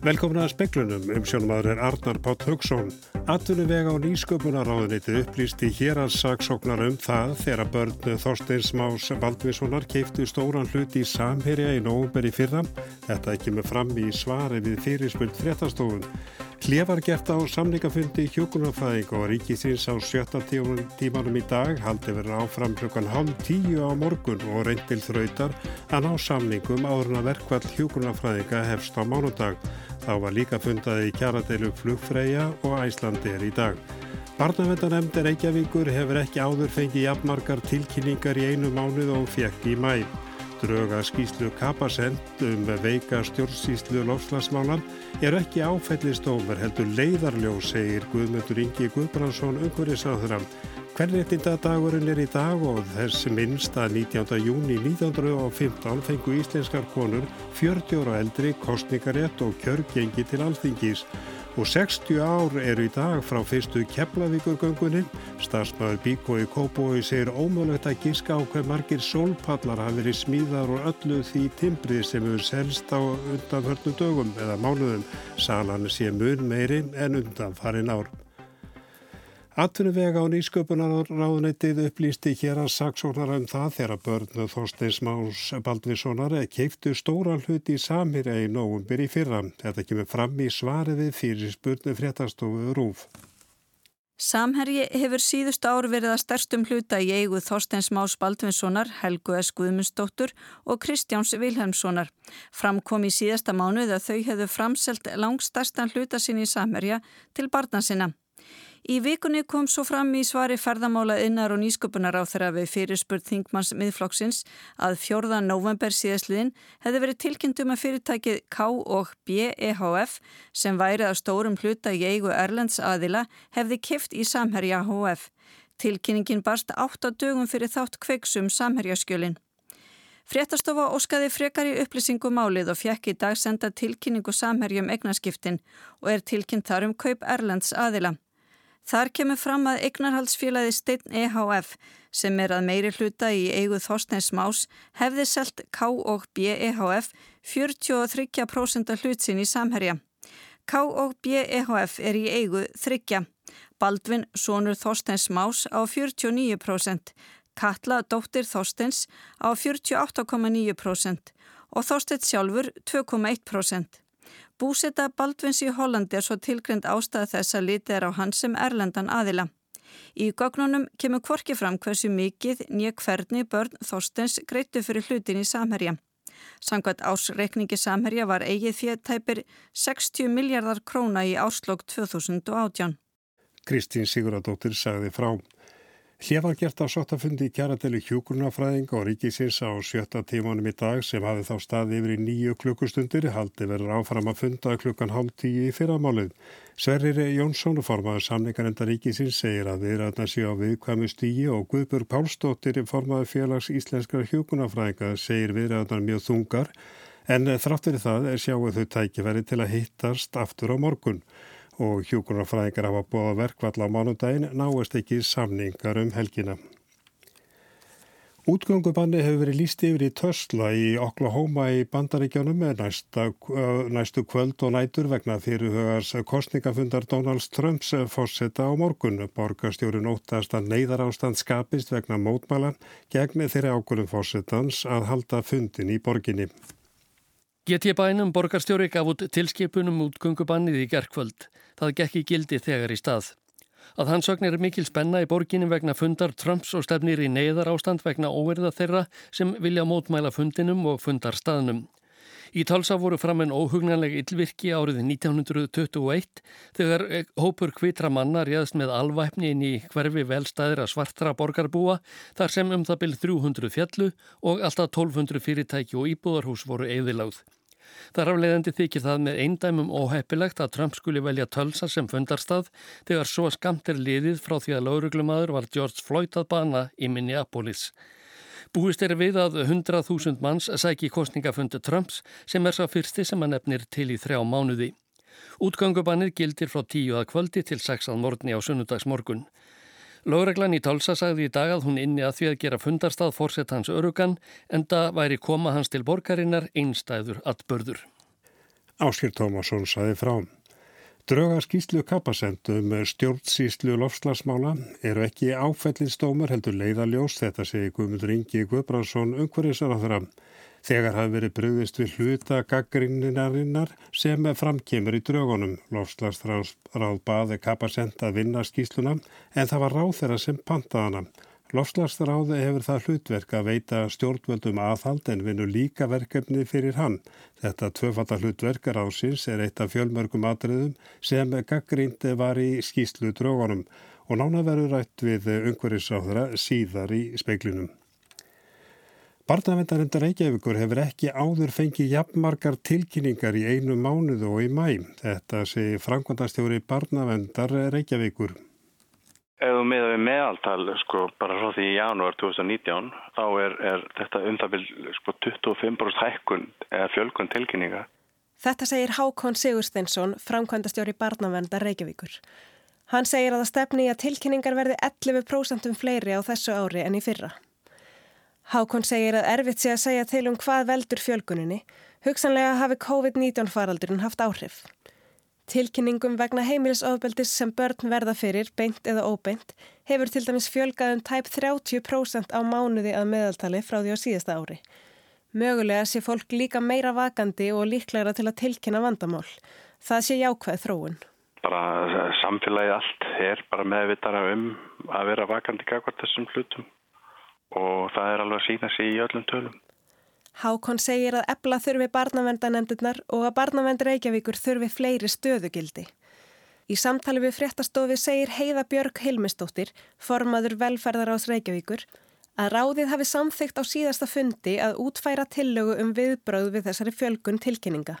Velkomna að speklunum um sjónumadur er Arnar Pátt Haugsson. Atvinnuvega og nýsköpunaráðuniti upplýsti hér að saksóknar um það þegar börn Þorsteins Más Baldvinssonar keiftu stóran hlut í Samherja í nógumber í fyrra. Þetta ekki með fram í svari við fyrirspöld fréttastofun. Klefar gert á samningafundi hjókunarfæðing og ríkisins á sjötta tímanum í dag haldi verið áfram klukkan halv tíu á morgun og reyndil þrautar að ná samningum áður en að verkvall hjókunarfæðinga hefst á mánudag. Þá var líka fundaði í kjaradeilu flugfreyja og Æslandi er í dag. Barnavendanemndir Reykjavíkur hefur ekki áður fengið jafnmarkar tilkynningar í einu mánuð og fekk í mæ. Dröga skýslu kapasend um veika stjórnsýslu lofslagsmálan er ekki áfællistómar heldur leiðarljó, segir Guðmundur Ingi Guðbrandsson umhverfisáðuram. Kvenréttindadagurinn er í dag og þess minnst að 19. júni 1915 fengu íslenskar konur 40 ára eldri kostningarétt og kjörgengi til alþingis og 60 ár eru í dag frá fyrstu Keflavíkurgöngunni. Starsmaður Bíko í Kópói segir ómögulegt að gíska á hver margir sólpallar hafi verið smíðar og öllu því timbrið sem hefur selst á undanförnum dögum eða mánuðum. Salan sé mun meiri en undanfarin ár. Atvinnuvega og nýsköpunarráðunetið upplýsti hér að saksóknar um það þegar börnu Þorsteins Más Baldvinssonar keiftu stóra hluti í Samir í nógumbir í fyrra. Þetta kemur fram í svari við fyrir spurnu fréttastofu Rúf. Samherji hefur síðust ár verið að stærstum hluta í eigu Þorsteins Más Baldvinssonar, Helgu S. Guðmundsdóttur og Kristjáns Vilhelmssonar. Framkom í síðasta mánuð að þau hefðu framselt langstærstan hluta sinni í Samherja til barna sinna. Í vikunni kom svo fram í svari ferðamála innar og nýsköpunar á þeirra við fyrirspurð Þingmanns miðflokksins að 4. november síðastliðin hefði verið tilkynntum að fyrirtækið K og BEHF sem værið á stórum hluta í eigu Erlends aðila hefði kift í Samherja HF. Tilkynningin barst 8 dögum fyrir þátt kveiksum Samherjaskjölinn. Fréttastofa óskaði frekar í upplýsingum málið og fjekk í dag senda tilkynningu Samherjum egnaskiptin og er tilkynnt þar um kaup Erlends aðila. Þar kemur fram að eignarhaldsfélagi Steinn EHF sem er að meiri hluta í eigu Þorsteins Más hefði selt K og B EHF 43% hlutsinn í samherja. K og B EHF er í eigu þryggja. Baldvin, sonur Þorsteins Más á 49%, Katla, dóttir Þorsteins á 48,9% og Þorsteins sjálfur 2,1%. Búseta Baldvins í Hollandi er svo tilgreynd ástæða þess að litið er á hans sem erlendan aðila. Í gögnunum kemur kvorki fram hversu mikið nýja hvernig börn Þorstens greitu fyrir hlutin í Samherja. Samkvæmt ásreikningi Samherja var eigið fjöttæpir 60 miljardar króna í áslokk 2018. Kristín Siguradóttir sagði frá. Hér var gert á sottafundi í kjaradeli hjókurnafræðing og ríkisins á sjötta tímanum í dag sem hafi þá staði yfir í nýju klukkustundir haldi verður áfram að funda klukkan hálf tíu í fyrramálið. Sverrir Jónsson, formaður samningarenda ríkisins, segir að viðræðna sé á viðkvæmu stígi og Guðbjörg Pálsdóttir, formaður félags íslenskara hjókurnafræðinga, segir viðræðnar mjög þungar en þrátt verið það er sjáu þau tækifæri til að hittast aftur á morgun og hjókunarfræðingar hafa búið verkvall á mánudagin náist ekki samningar um helgina. Útgöngubanni hefur verið líst yfir í Törsla í Oklahoma í bandaríkjónum með næsta, næstu kvöld og nætur vegna fyrirhugars kostningafundar Donalds Trumps fórseta á morgun. Borgastjórin óttast að neyðar ástand skapist vegna mótmælan gegn þeirri ákvörðum fórsetans að halda fundin í borginni. GT bænum borgarstjóri gaf út tilskipunum útgöngubannið í gerkvöld. Það gekk í gildi þegar í stað. Að hans vegna er mikil spenna í borginum vegna fundar Trumps og stefnir í neyðar ástand vegna óverða þeirra sem vilja mótmæla fundinum og fundar staðnum. Í talsa voru fram en óhugnanleg yllvirki árið 1921 þegar hópur kvitra manna réðst með alvæpni inn í hverfi velstæðira svartra borgarbúa þar sem um það byrð 300 fjallu og alltaf 1200 fyrirtæki og íbúðarhús voru eigðiláð. Þar afleiðandi þykir það með eindæmum óheppilegt að Trump skuli velja tölsa sem fundarstað þegar svo skamt er liðið frá því að lauruglumadur var George Floyd að bana í Minneapolis. Búist er við að 100.000 manns sæki kostningafundi Trumps sem er sá fyrsti sem hann nefnir til í þrjá mánuði. Útgangubannir gildir frá tíu að kvöldi til sexað morgni á sunnudagsmorgun. Lóreglan í Tálsa sagði í dag að hún inni að því að gera fundarstað fórsett hans örugan en það væri koma hans til borgarinnar einstæður að börður. Áskir Tómasson saði frá. Drauga skýslu kapasendum stjórnsýslu lofslagsmála eru ekki áfellinstómar heldur leiðaljós þetta segi Guðmundur Ingi Guðbrandsson umhverjusar á þeirra. Þegar hafi verið bröðist við hluta gaggrinnarinnar sem framkemur í draugunum. Lofslagsráð baði kapasend að vinna skýsluna en það var ráð þeirra sem pantaðana. Lofslagsráði hefur það hlutverk að veita stjórnvöldum aðhald en vinur líka verkefni fyrir hann. Þetta tvöfata hlutverk ráðsins er eitt af fjölmörgum atriðum sem gaggrindi var í skýslu draugunum og nána verður rætt við umhverjusáðra síðar í speiklinum. Barnavendarindar Reykjavíkur hefur ekki áður fengið jafnmarkar tilkynningar í einu mánuðu og í mæ. Þetta sé framkvæmdastjóri Barnavendar Reykjavíkur. Ef þú meða við meðaltal, sko, bara frá því í janúar 2019, þá er, er þetta um það vil sko, 25% hækkun eða fjölkun tilkynninga. Þetta segir Hákon Sigursteinsson, framkvæmdastjóri Barnavendar Reykjavíkur. Hann segir að það stefni í að tilkynningar verði 11% fleiri á þessu ári en í fyrra. Hákon segir að erfitt sé að segja til um hvað veldur fjölguninni, hugsanlega hafi COVID-19 faraldurinn haft áhrif. Tilkynningum vegna heimilisofbeldis sem börn verða fyrir, beint eða óbeint, hefur til dæmis fjölgað um tæp 30% á mánuði að meðaltali frá því á síðasta ári. Mögulega sé fólk líka meira vakandi og líklæra til að tilkynna vandamál. Það sé jákvæð þróun. Bara samfélagið allt er bara meðvitara um að vera vakandi kakvart þessum hlutum og það er alveg að sína sig í öllum tölum. Hákon segir að ebla þurfi barnavendanemndirnar og að barnavend Reykjavíkur þurfi fleiri stöðugildi. Í samtali við fréttastofi segir Heiða Björg Hilmistóttir, formaður velferðar ás Reykjavíkur, að ráðið hafi samþygt á síðasta fundi að útfæra tillögu um viðbröð við þessari fjölgun tilkynninga.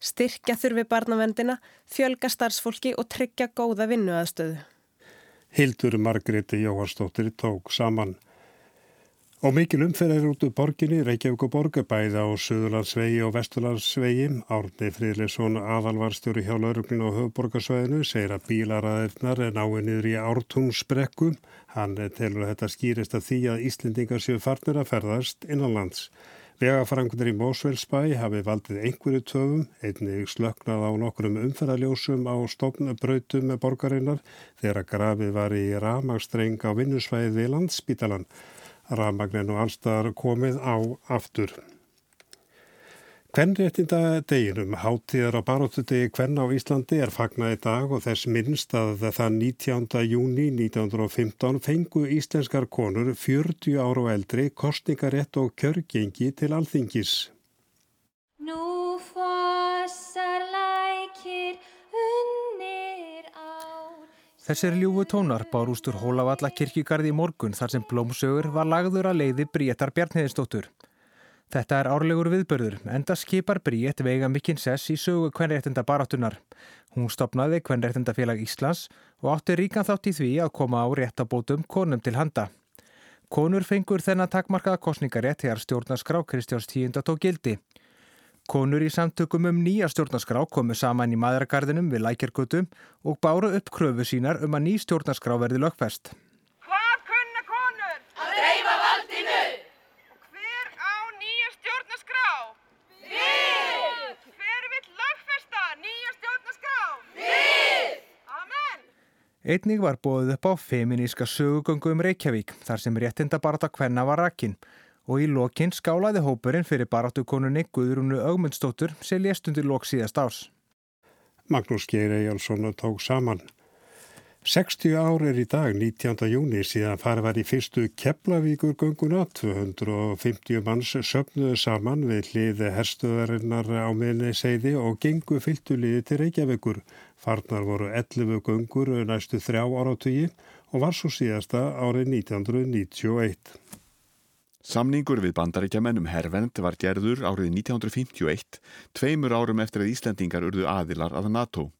Styrkja þurfi barnavendina, fjölga starfsfólki og tryggja góða vinnuaðstöðu. Hildur Margreti Jóharsdóttir tók saman. Og mikil umferð er út úr borginni, Reykjavík og Borgabæða á Suðurlandsvegi og Vesturlandsvegi. Árni Fríðleson aðalvarstjóri hjá lauruglinu á höfuborgarsvæðinu segir að bílaræðirnar er náið niður í ártúnsbrekku. Hann telur þetta skýrist að því að Íslendingar séu farnir að ferðast innanlands. Vegafrangunir í Mósveilsbæ hafi valdið einhverju töfum, einnig slöknað á nokkrum umferðaljósum á stofnbrautum með borgarinnar þegar grafið var í ramagstreng á vinnusvæði við landsbítalan. Rafmagnin og allstaðar komið á aftur. Kvennréttinda deginum, hátíðar á baróttudegi Kvenn á Íslandi er fagnað í dag og þess minnst að það 19. júni 1915 fengu íslenskar konur 40 ára og eldri kostningarétt og kjörgengi til alþingis. Þessir ljúfu tónar bárústur Hólavalla kirkjugarði í morgun þar sem blómsögur var lagður að leiði Bríetar Bjarniðistóttur. Þetta er árlegur viðbörður, enda skipar Bríett veiga mikinn sess í sögu kvenréttinda baráttunar. Hún stopnaði Kvenréttindafélag Íslands og átti ríkan þátt í því að koma á réttabótum konum til handa. Konur fengur þennan takmarkaða kostningarétt þegar stjórnarskrá Kristjáns tíunda tók gildi. Konur í samtökum um nýja stjórnarskrá komu saman í maðuragarðinum við lækjargötu og báru upp kröfu sínar um að ný stjórnarskrá verði lögfest. Hvað kunna konur? Að reyfa valdinu! Hver á nýja stjórnarskrá? Við! Hver vill lögfesta nýja stjórnarskrá? Við! Amen! Einnig var bóðið upp á feminíska sögugöngu um Reykjavík þar sem réttinda barata kvenna var rakinn og í lokinn skálaði hópurinn fyrir baratukonunni Guðrúnu Ögmundsdóttur sem lést undir lok síðast árs. Magnús Geir Ejjálsson tók saman. 60 ár er í dag, 19. júni, síðan farið var í fyrstu Keflavíkur gönguna. 250 manns söpnuðu saman við hliði herstuðarinnar á meðinni segði og gengu fylgtuliði til Reykjavíkur. Farnar voru 11 göngur næstu þrjá áratögi og var svo síðasta árið 1991. Samningur við bandaríkjamenn um hervend var gerður árið 1951, tveimur árum eftir að Íslandingar urðu aðilar að NATO.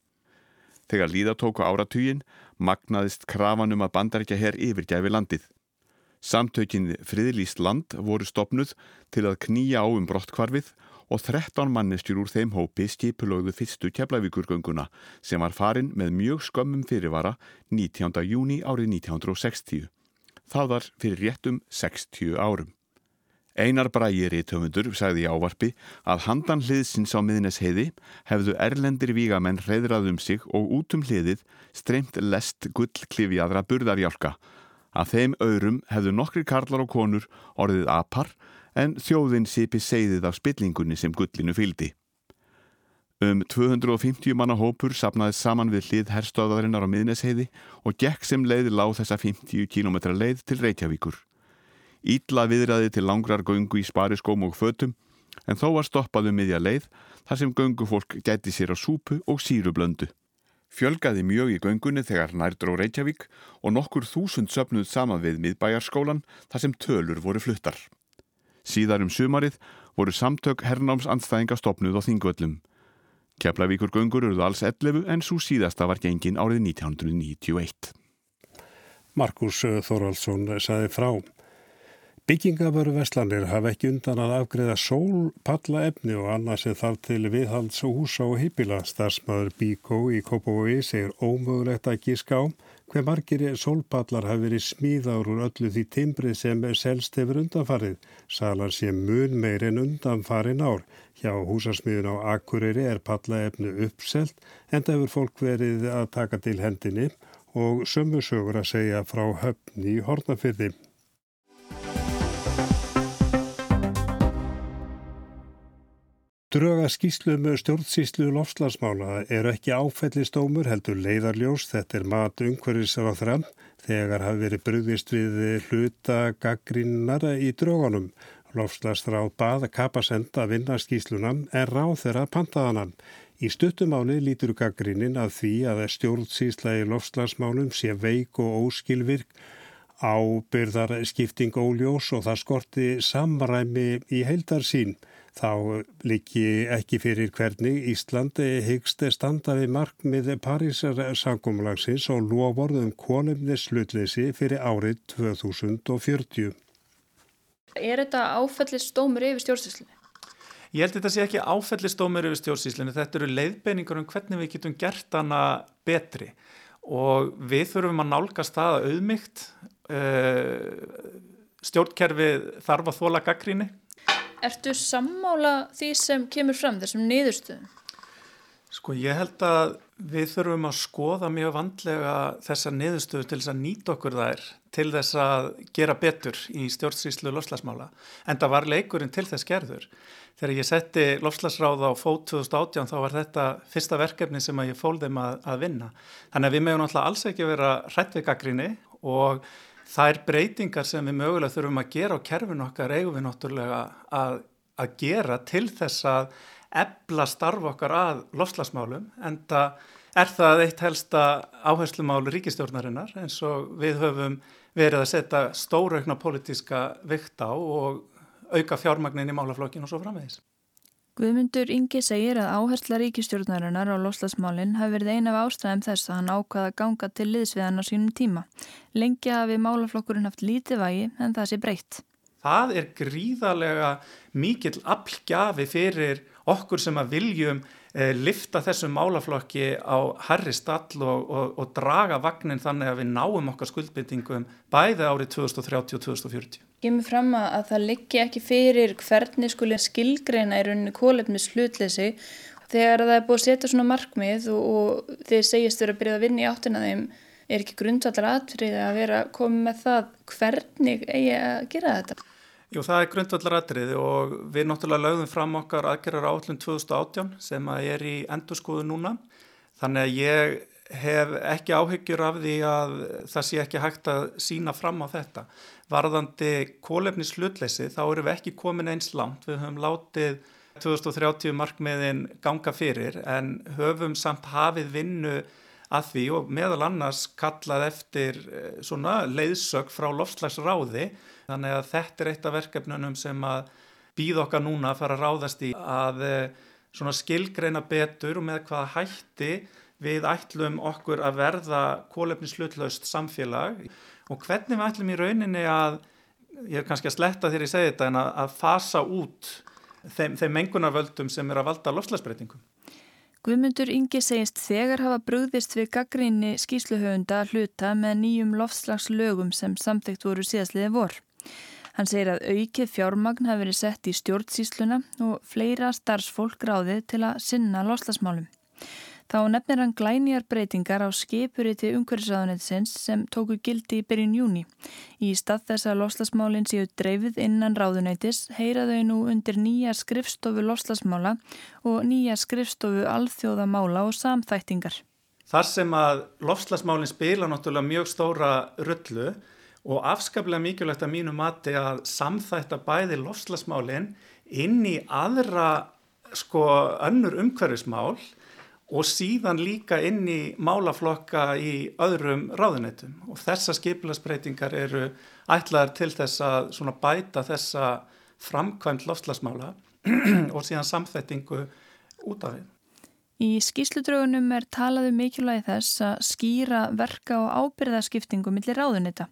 Þegar líða tóku áratugin, magnaðist krafanum að bandaríkja herr yfirgæfi landið. Samtökin Friðlýst land voru stopnuð til að knýja á um brottkvarfið og 13 mannestjur úr þeim hópi skipulögðu fyrstu keflavíkurgönguna sem var farin með mjög skömmum fyrirvara 19. júni árið 1960. Það var fyrir réttum 60 árum. Einar Brægir í töfundur sagði í ávarpi að handan hliðsins á miðnesheiði hefðu erlendir vígamenn reyðrað um sig og út um hliðið streymt lest gullklifjaðra burðarjálka. Að þeim aurum hefðu nokkri karlar og konur orðið apar en þjóðin sipi segðið af spillingunni sem gullinu fyldi. Um 250 manna hópur sapnaði saman við hlið herstöðarinnar á miðnesheiði og gekk sem leiði láð þessa 50 km leið til Reykjavíkur. Ítla viðræði til langrar göngu í spariskóm og fötum en þó var stoppaðu um miðja leið þar sem göngufólk gæti sér á súpu og sírublöndu. Fjölgaði mjög í göngunni þegar nærdró Reykjavík og nokkur þúsund söpnuð saman við miðbæjarskólan þar sem tölur voru fluttar. Síðar um sumarið voru samtök hernámsandstæðinga stopnuð á þingvöllum. Keflavíkur göngur eruð alls 11 en svo síðasta var gengin árið 1991. Markus Þorvaldsson saði frá. Byggingavöru veslanir hafa ekki undan að afgreða sólpalla efni og annað sem þarf til viðhalds og húsa og hypila. Starsmaður Bíkó í Kópavogi segir ómögulegt að gíska á hver margir sólpallar hafi verið smíðár úr öllu því timbrið sem selst hefur undanfarið. Salar sé mun meir en undanfarin ár. Hjá húsasmiðun á Akureyri er pallaefnu uppselt en það hefur fólk verið að taka til hendinni og sömu sögur að segja frá höfni í hornafyrði. Dröga skýslum stjórnsýslu lofslagsmála eru ekki áfællistómur heldur leiðarljós, þetta er mat umhverfisar á þram þegar hafi verið brugðist við hluta gaggrinnar í drögunum. Lofslagsráð bað kapasend að vinna skýslunam en ráð þeirra pantaðanan. Í stuttumáli lítur gaggrinnin að því að stjórnsýsla í lofslagsmálum sé veik og óskilvirk ábyrðar skipting óljós og það skorti samræmi í heildar sín þá líki ekki fyrir hvernig Íslandi hyggst standa við markmið Parísar sangumlagsins og lofórðum konumni slutleysi fyrir árið 2040. Er þetta áfællistómur yfir stjórnsýslunni? Ég held að þetta sé ekki áfællistómur yfir stjórnsýslunni. Þetta eru leiðbeiningar um hvernig við getum gert hana betri og við þurfum að nálgast það að auðmygt. Eh, stjórnkerfið þarf að þóla gaggríni Ertu sammála því sem kemur fram þessum niðurstöðum? Sko ég held að við þurfum að skoða mjög vandlega þessar niðurstöðu til þess að nýta okkur þær til þess að gera betur í stjórnsýslu lofslagsmála. En það var leikurinn til þess gerður. Þegar ég setti lofslagsráða á fót 2018 þá var þetta fyrsta verkefni sem ég fól þeim að, að vinna. Þannig að við meðum náttúrulega alls ekki vera hrættveikagrinni og þær breytingar sem við mögulega þurfum að gera á kerfin okkar eigum við náttúrulega að, að gera til þess að ebla starf okkar að lofslagsmálum en það er það eitt helsta áherslumálu ríkistjórnarinnar eins og við höfum verið að setja stóraukna politíska vikt á og auka fjármagnin í málaflokkin og svo framvegis. Guðmundur Ingi segir að áhersla ríkistjórnarinnar á loslasmálinn hafi verið eina af ástæðum þess að hann ákvaða ganga til liðsviðan á sínum tíma. Lengi hafi málaflokkurinn haft lítið vægi en það sé breytt. Það er gríðarlega mikill aflgjafi fyrir okkur sem að viljum eh, lifta þessum málaflokki á herri stall og, og, og draga vagnin þannig að við náum okkar skuldbyttingum bæði árið 2030 og 2040 kemur fram að það liggi ekki fyrir hvernig skuli skilgreina í rauninni kólefnis hlutleysi þegar það er búið að setja svona markmið og, og þeir segist verið að byrja að vinna í áttina þeim er ekki grundvallar aðtriði að vera komið með það hvernig eigi að gera þetta? Jú, það er grundvallar aðtriði og við náttúrulega lögðum fram okkar aðgerrar átlun 2018 sem að er í endurskóðu núna þannig að ég hef ekki áhyggjur af því að það sé ekki hægt að sína fram á þetta varðandi kólefnis hlutleysi þá eru við ekki komin eins langt. Við höfum látið 2030 markmiðin ganga fyrir en höfum samt hafið vinnu að því og meðal annars kallað eftir eh, svona leiðsög frá lofslagsráði þannig að þetta er eitt af verkefnunum sem að býð okkar núna að fara að ráðast í að eh, svona skilgreina betur og með hvaða hætti við ætlum okkur að verða kólefnislutlaust samfélag og hvernig við ætlum í rauninni að, ég er kannski að sletta þér í segið þetta, en að, að fasa út þeim, þeim mengunarvöldum sem er að valda lofslagsbreytingum. Guðmundur Ingi segist þegar hafa brúðist við gaggrinni skýsluhöfunda hluta með nýjum lofslagslögum sem samþygt voru síðastliði vor. Hann segir að aukið fjármagn hafi verið sett í stjórnsísluna og fleira starfsfólk ráðið til að sinna loslasmálum. Þá nefnir hann glænýjar breytingar á skipuriti umhverfisáðunetsins sem tóku gildi í byrjun júni. Í stað þess að loslasmálinn séu dreifið innan ráðunætis heyra þau nú undir nýja skrifstofu loslasmála og nýja skrifstofu alþjóðamála og samþættingar. Þar sem að loslasmálinn spila náttúrulega mjög stóra rullu og afskaplega mikilvægt að mínu mati að samþætta bæði loslasmálinn inn í aðra sko önnur umhverfismál og síðan líka inn í málaflokka í öðrum ráðunetum og þessa skipilagsbreytingar eru ætlaðar til þess að bæta þessa framkvæmt lofslagsmála og síðan samþettingu út af því. Í skýsludraunum er talaðu um mikilvægi þess að skýra verka og ábyrðaskiptingu millir ráðunita.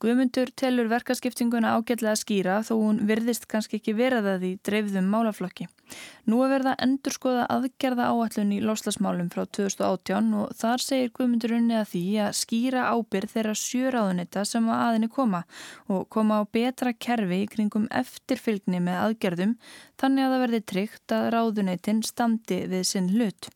Guðmundur telur verkaskiptinguna ágætlega að skýra þó hún virðist kannski ekki veraðað í dreifðum málaflokki. Nú er verða endur skoða aðgerða áallun í loslasmálum frá 2018 og þar segir Guðmundur unni að því að skýra ábyrð þeirra sjöraðunita sem að aðinni koma og koma á betra kerfi í kringum eftirfylgni með aðgerðum þannig að það verði tryggt að ráðunitin standi við sinn hlut.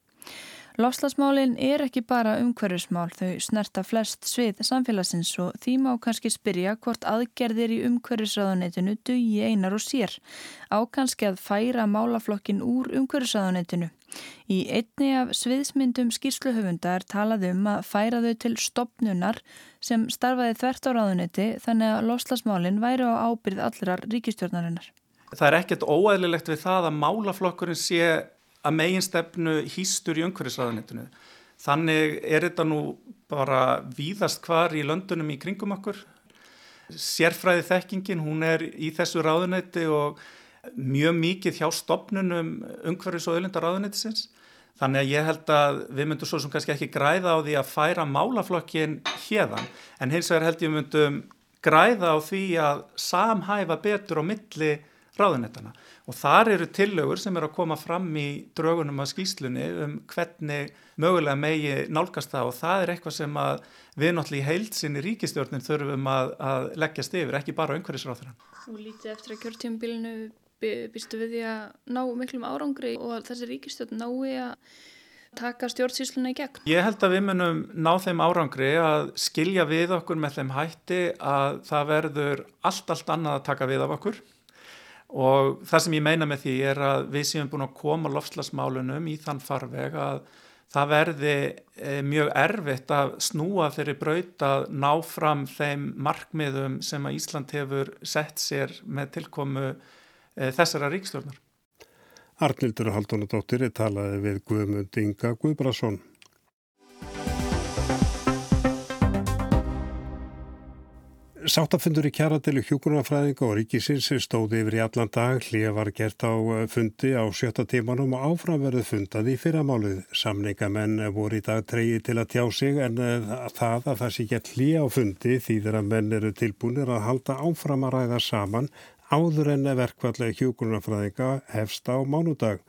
Lofslagsmálinn er ekki bara umhverfismál, þau snerta flest svið samfélagsins og því má kannski spyrja hvort aðgerðir í umhverfisraðunetinu dugi einar og sér. Á kannski að færa málaflokkin úr umhverfisraðunetinu. Í einni af sviðsmyndum skýrsluhöfunda er talað um að færa þau til stopnunar sem starfaði þvert á ráðunetti þannig að lofslagsmálinn væri á ábyrð allrar ríkistjórnarinnar. Það er ekkert óæðilegt við það að málaflokkurinn sé að meginstefnu hýstur í umhverfisraðanitinu. Þannig er þetta nú bara víðast hvar í löndunum í kringum okkur. Sérfræði þekkingin, hún er í þessu ráðunetti og mjög mikið hjá stopnunum umhverfis og öllindar ráðunettisins. Þannig að ég held að við myndum svo sem kannski ekki græða á því að færa málaflokkin hérðan, en hins vegar held ég myndum græða á því að samhæfa betur á milli ráðunettana og þar eru tillögur sem eru að koma fram í draugunum að skýslunni um hvernig mögulega megi nálgast það og það er eitthvað sem við náttúrulega í heilsinni ríkistjórnin þurfum að, að leggjast yfir, ekki bara umhverfisráþurann. Og lítið eftir að kjörtíumbilinu býstu við því að ná miklum árangri og þessi ríkistjórn nái að taka stjórnsýsluna í gegn? Ég held að við munum ná þeim árangri að skilja við okkur með þeim hætti að það verður allt, allt annað að taka við af okkur og það sem ég meina með því er að við séum búin að koma lofslagsmálunum í þann farveg að það verði e, mjög erfitt að snúa þeirri braut að ná fram þeim markmiðum sem að Ísland hefur sett sér með tilkomu e, þessara ríkstjórnar. Arnildur Haldunadóttir talaði við Guðmund Inga Guðbrason. Sáttafundur í kjaradelu hjókunarfræðinga og ríkisins stóði yfir í allan dag. Hlið var gert á eh, fundi á sjötta tímanum og áframverðu fundaði í fyrramálið. Samningamenn voru í dag treyji til að tjá sig en eh, það að það sé gett hlið á fundi þýðir að menn eru tilbúinir að halda áfram að ræða saman áður en verkvallega hjókunarfræðinga hefst á mánudag.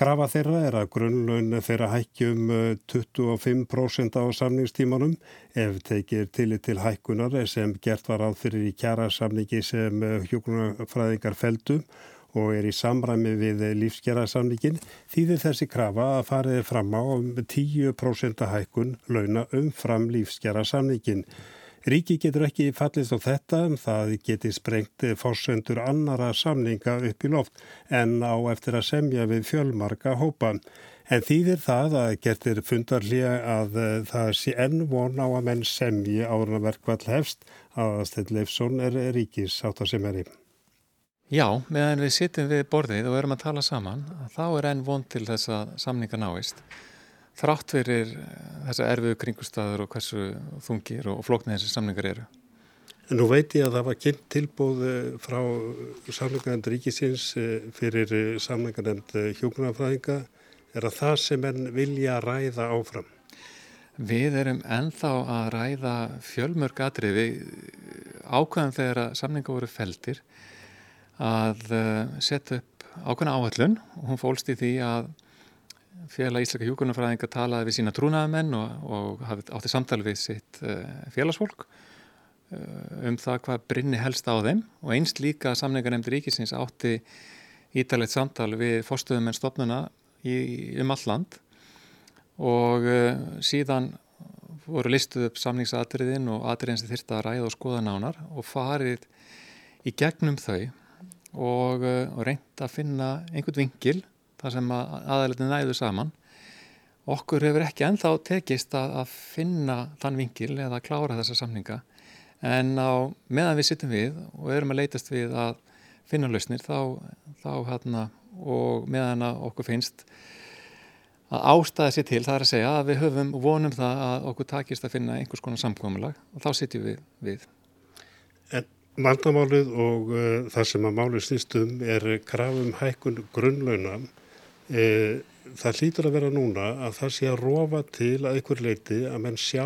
Krafa þeirra er að grunnlaun þeirra hækkjum 25% á samningstímanum ef tekir tillit til hækkunar sem gert var áð fyrir í kjara samningi sem hjókunarfræðingar feldum og er í samræmi við lífsgerðarsamningin þýðir þessi krafa að farið fram á 10% hækkun launa umfram lífsgerðarsamningin. Ríki getur ekki fallist á þetta en það geti sprengt fórsendur annara samninga upp í loft en á eftir að semja við fjölmarka hópa. En þýðir það að getur fundarlega að það sé enn von á að menn semji ára verkvall hefst að Steinn Leifsson er ríkis átt að semja rým. Já, meðan við sittum við borðið og erum að tala saman, þá er enn von til þess að samninga náist þrátt fyrir eh, þessa erfiðu kringustæður og hversu þungir og flóknir þessi samlingar eru. En nú veit ég að það var kynnt tilbúð eh, frá samlingarnend ríkisins eh, fyrir samlingarnend hjókunarfræðinga. Er að það sem enn vilja ræða áfram? Við erum ennþá að ræða fjölmörg atrið. Við ákvæðum þegar að samlinga voru feldir að setja upp ákvæðna áhællun og hún fólst í því að félag Íslaka hjúkurnafræðinga talaði við sína trúnaðamenn og, og átti samtali við sitt uh, félagsfólk um það hvað brinni helst á þeim. Og einst líka samningarnemnd ríkisins átti ítalegt samtal við fórstöðum en stopnuna í, um all land. Og síðan voru listuð upp samningsatriðin og atriðin sem þyrta að ræða og skoða nánar og farið í gegnum þau og, og reynd að finna einhvern vingil þar sem að aðalegni næðu saman okkur hefur ekki enþá tekist að, að finna þann vingil eða að klára þessa samninga en á meðan við sittum við og erum að leytast við að finna lausnir þá, þá hérna og meðan okkur finnst að ástæða sér til það er að segja að við höfum vonum það að okkur takist að finna einhvers konar samkvæmulag og þá sitjum við við. En vandamálið og uh, það sem að málið snýstum er krafum hækkun grunnlauna. Uh, það hlýtur að vera núna að það sé að rofa til að einhver leiti að menn sjá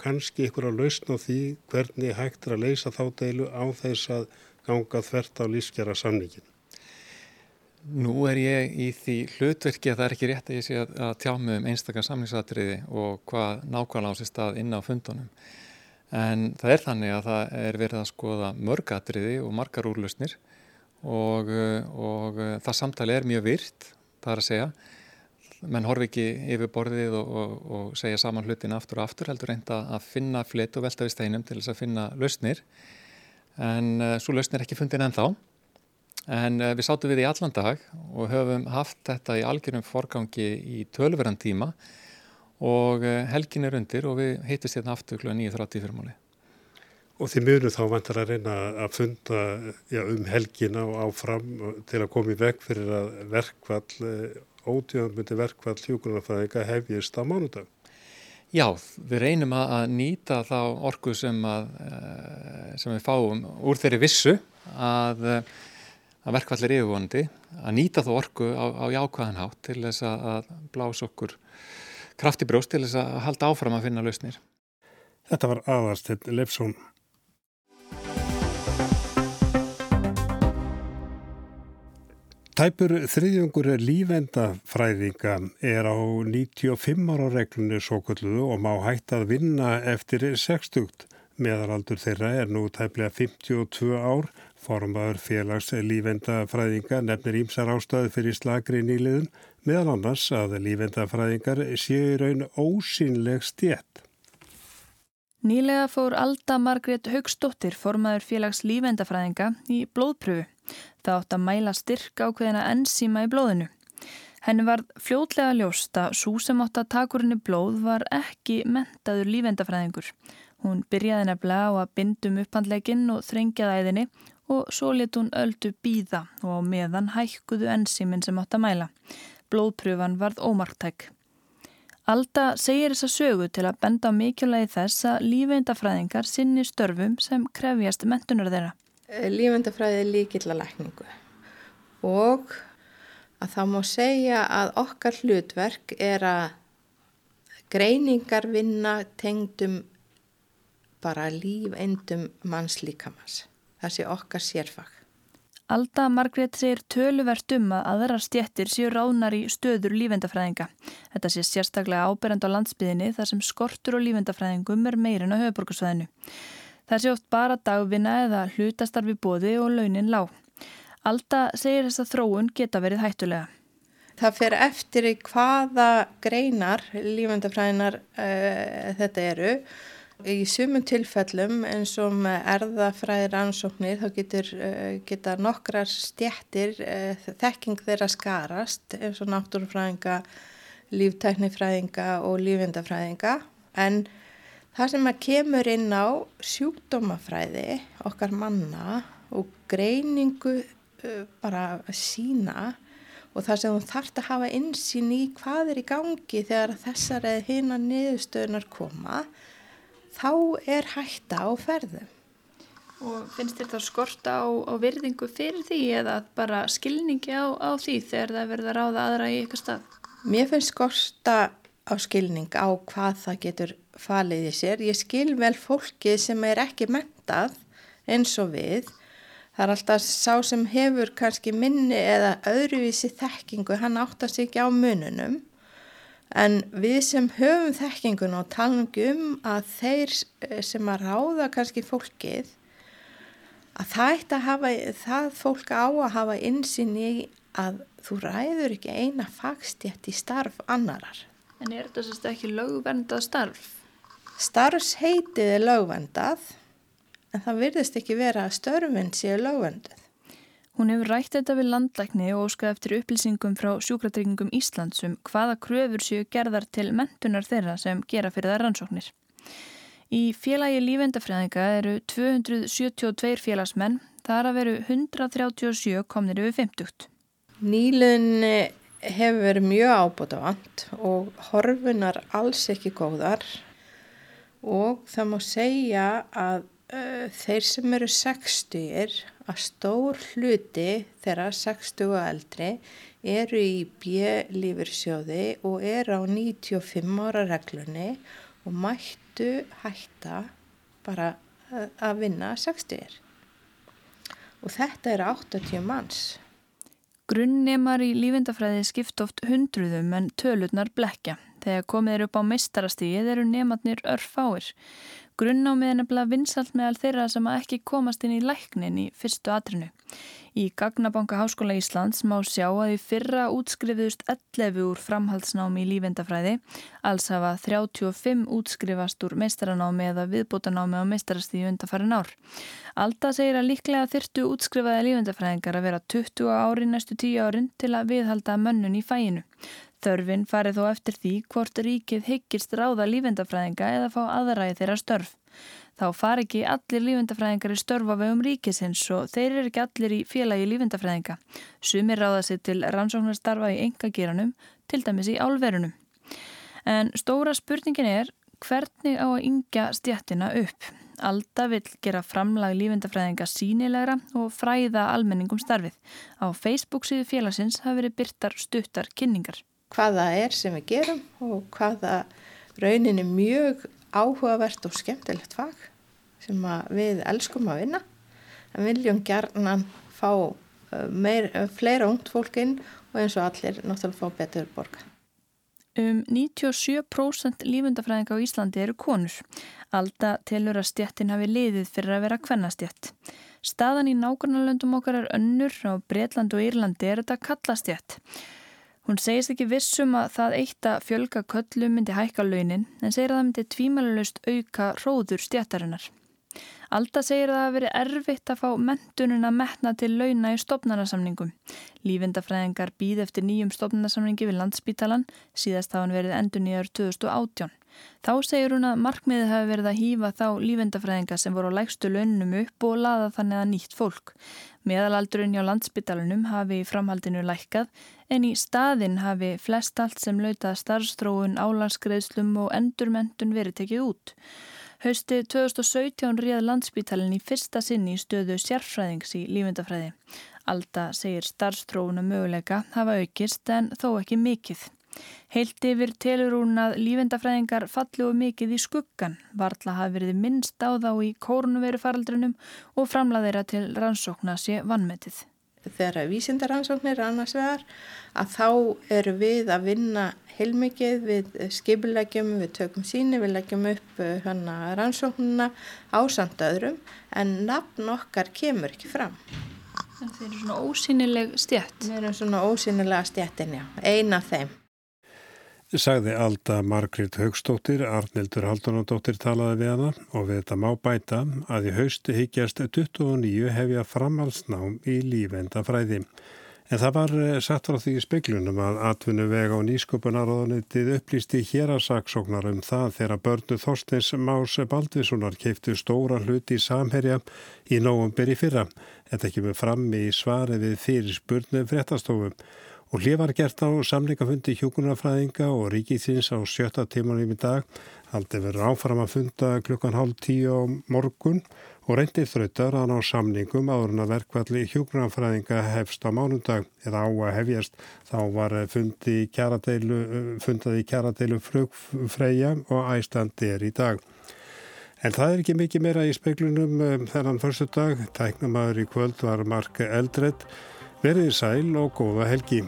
kannski einhver að lausna því hvernig hægt er að leysa þá deilu á þess að ganga þvert á lífskjara samningin. Nú er ég í því hlutverki að það er ekki rétt að ég sé að, að tjá mig um einstakar samlingsatriði og hvað nákvæmlega á sér stað inn á fundunum. En það er þannig að það er verið að skoða mörgatriði og margar úrlausnir og, og það samtali er mjög virt, það er að segja. Menn horfi ekki yfir borðið og, og, og segja saman hlutin aftur og aftur heldur reynda að finna flit og velta við steinum til þess að finna lausnir. En uh, svo lausnir ekki fundin ennþá. En uh, við sátum við í allan dag og höfum haft þetta í algjörum forgangi í tölverðan tíma og uh, helgin er undir og við heitist hérna aftur kl. 9.30 fyrir máli. Og þið mjögum þá vantar að reyna að funda já, um helgina og áfram til að koma í veg fyrir að verkvall, eh, ótíðanmyndi verkvall hjókunarfæðinga hefjist á mánudag. Já, við reynum að nýta þá orku sem, að, sem við fáum úr þeirri vissu að að verkvallir yfirvonandi að nýta þú orku á, á jákvæðan hátt til þess að blása okkur krafti brjóst til þess að halda áfram að finna lausnir. Þetta var aðarstinn Leifsson. Tæpur þriðjungur lífendafræðinga er á 95 ára reglunni svo kulluðu og má hægt að vinna eftir 60. Meðaraldur þeirra er nú tæplega 52 ár Formaður félags lífendafræðinga nefnir ímsar ástöðu fyrir slagri nýliðum meðal annars að lífendafræðingar séu raun ósynleg stjett. Nýlega fór Alda Margrét Haugstóttir formaður félags lífendafræðinga í blóðpröfu. Það átt að mæla styrk ákveðina enzíma í blóðinu. Henni var fljótlega ljóst að svo sem átt að takurinni blóð var ekki mentaður lífendafræðingur. Hún byrjaði nefnilega á að bindum upphandleginn og þrengjaði æðinni og svo let hún öldu býða og meðan hækkuðu enzíminn sem átt að mæla. Blóðpröfan varð ómarktæk. Alda segir þessa sögu til að benda á mikilvægi þess að lífeindafræðingar sinni störfum sem krefjast mentunar þeirra. Eh, lífeindafræði er líkill að lækningu og að þá má segja að okkar hlutverk er að greiningar vinna tengdum bara lífeindum mannslíkamans það sé okkar sérfag. Alda Margrét segir töluvert um að aðrar stjettir séu ránar í stöður lífendafræðinga. Þetta sé sérstaklega áberend á landsbyðinni þar sem skortur og lífendafræðingum er meirinn á höfuborgarsvæðinu. Það sé oft bara dagvinna eða hlutastarfi bóði og launin lág. Alda segir þess að þróun geta verið hættulega. Það fer eftir í hvaða greinar lífendafræðinar uh, þetta eru Í sumum tilfellum eins og með erðafræðir ansóknir þá getur, eh, geta nokkrar stjættir eh, þekking þeirra skarast eins og náttúrufræðinga, líftæknifræðinga og lífindafræðinga en það sem að kemur inn á sjúkdómafræði okkar manna og greiningu bara sína og það sem þú þarfst að hafa insýn í hvað er í gangi þegar þessar eða hinn að niðurstöðunar koma þá er hætta á ferðum. Og finnst þér þá skorta á, á virðingu fyrir því eða bara skilningi á, á því þegar það verður að ráða aðra í eitthvað stað? Mér finnst skorta á skilning á hvað það getur falið í sér. Ég skil vel fólki sem er ekki mentað eins og við. Það er alltaf sá sem hefur kannski minni eða öðruvísi þekkingu, hann áttar sig ekki á mununum En við sem höfum þekkingun og talum um að þeir eh, sem að ráða kannski fólkið, að það eitt að hafa, það fólk á að hafa insinn í að þú ræður ekki eina fagstjætt í starf annarar. En er þetta sérst ekki lögvendað starf? Starfsheitið er lögvendað, en það virðist ekki vera að störfinn séu lögvendað. Hún hefur rætt þetta við landlækni og óskað eftir upplýsingum frá sjúkratryggingum Íslands um hvaða kröfur séu gerðar til mentunar þeirra sem gera fyrir það rannsóknir. Í félagi lífendafræðinga eru 272 félagsmenn, þar að veru 137 komnir yfir 50. Nýlunni hefur verið mjög ábúta vant og horfunar alls ekki góðar og það má segja að uh, þeir sem eru 60 að stór hluti þeirra 60 og eldri eru í björlífursjóði og eru á 95 ára reglunni og mættu hætta bara að vinna 60. Og þetta eru 80 manns. Grunnnemar í lífindafræði skipt oft hundruðum en tölurnar blekja. Þegar komið eru upp á meistarastíð eru nematnir örfáir. Grunnámið er nefnilega vinsalt meðal þeirra sem ekki komast inn í læknin í fyrstu atrinu. Í Gagnabanka Háskóla Íslands má sjá að í fyrra útskrifiðust 11 úr framhaldsnámi í lífendafræði, alls hafa 35 útskrifast úr meistaranámi eða viðbótanámi á meistarastíði undarfærin ár. Alda segir að líklega þyrtu útskrifaði lífendafræðingar að vera 20 ári næstu 10 árin til að viðhalda mönnun í fæinu. Þörfin farið þó eftir því hvort ríkið hyggist ráða lífendafræðinga eða fá aðræði þeirra störf. Þá far ekki allir lífendafræðingar í störfa vegum ríkisins og þeir eru ekki allir í félagi lífendafræðinga. Sumir ráða sér til rannsóknarstarfa í engageranum, til dæmis í álverunum. En stóra spurningin er hvernig á að yngja stjættina upp. Alda vil gera framlag lífendafræðinga sínilegra og fræða almenningum starfið. Á Facebook síðu félagsins hafi verið byrtar stuttar kynningar hvað það er sem við gerum og hvað það rauninni mjög áhugavert og skemmtilegt fag sem við elskum að vinna en viljum gerðan fá uh, meir, uh, fleira ungt fólk inn og eins og allir náttúrulega fá betur borga. Um 97% lífundafræðinga á Íslandi eru konur. Alda telur að stjettin hafi liðið fyrir að vera kvennastjett. Staðan í nákvæmlega okkar er önnur á Breitland og Írlandi er þetta kallastjett. Hún segist ekki vissum að það eitt að fjölga köllum myndi hækka launin en segir að það myndi tvímælulegst auka róður stjættarinnar. Alda segir að það hafi verið erfitt að fá mentununa metna til launa í stopnarnasamningum. Lífindafræðingar býð eftir nýjum stopnarnasamningi við landsbítalan síðast hafa hann verið endun í ár 2018. Þá segir hún að markmiðið hafi verið að hýfa þá lífendafræðinga sem voru á lægstu launum upp og laða þannig að nýtt fólk. Meðalaldurinn hjá landsbytalanum hafi í framhaldinu lækkað en í staðin hafi flest allt sem lautað starfstróun, álanskreðslum og endurmentun verið tekið út. Hausti 2017 réð landsbytalin í fyrsta sinni í stöðu sérfræðings í lífendafræði. Alda segir starfstróuna möguleika hafa aukist en þó ekki mikill. Heilt yfir telur hún að lífendafræðingar fallu og mikið í skuggan. Varla hafi verið minnst á þá í kórnveru faraldrinum og framlaðeira til rannsókna sé vannmetið. Þegar vísindaransóknir annars vegar að þá eru við að vinna heilmikið við skipulegjum, við tökum síni, við leggjum upp hana rannsóknuna á samt öðrum en nafn okkar kemur ekki fram. Það eru svona ósynileg stjætt. Það eru svona ósynilega stjættin, já, eina af þeim sagði Alda Margrit Haugstóttir, Arnildur Haldunadóttir talaði við hana og við þetta má bæta að í hausti higgjast 29 hefja framhalsnám í lífendafræði. En það var eh, satt frá því í speklunum að atvinnu vega og nýsköpunaráðanitið upplýsti hérasaksóknar um það þegar börnu Þorsteins Más Baldvinssonar keiftu stóra hluti í samherja í nógumberi fyrra. Þetta kemur fram í svari við fyrirspurnum fréttastofum og hlið var gert á samlingafundi hjókunarfræðinga og ríkisins á sjötta tímanum í dag. Haldið verður áfram að funda klukkan hálf tíu á morgun og reyndir þrautar að ná samningum áður en að verkvalli hjókunarfræðinga hefst á mánundag eða á að hefjast. Þá var fundi kjaradeilu, fundað í kjaradeilu flugfreyja og æstandi er í dag. En það er ekki mikið meira í speiklunum um, þennan fyrstu dag. Tæknamaður í kvöld var Mark Eldred. Verðið sæl og góða helgi.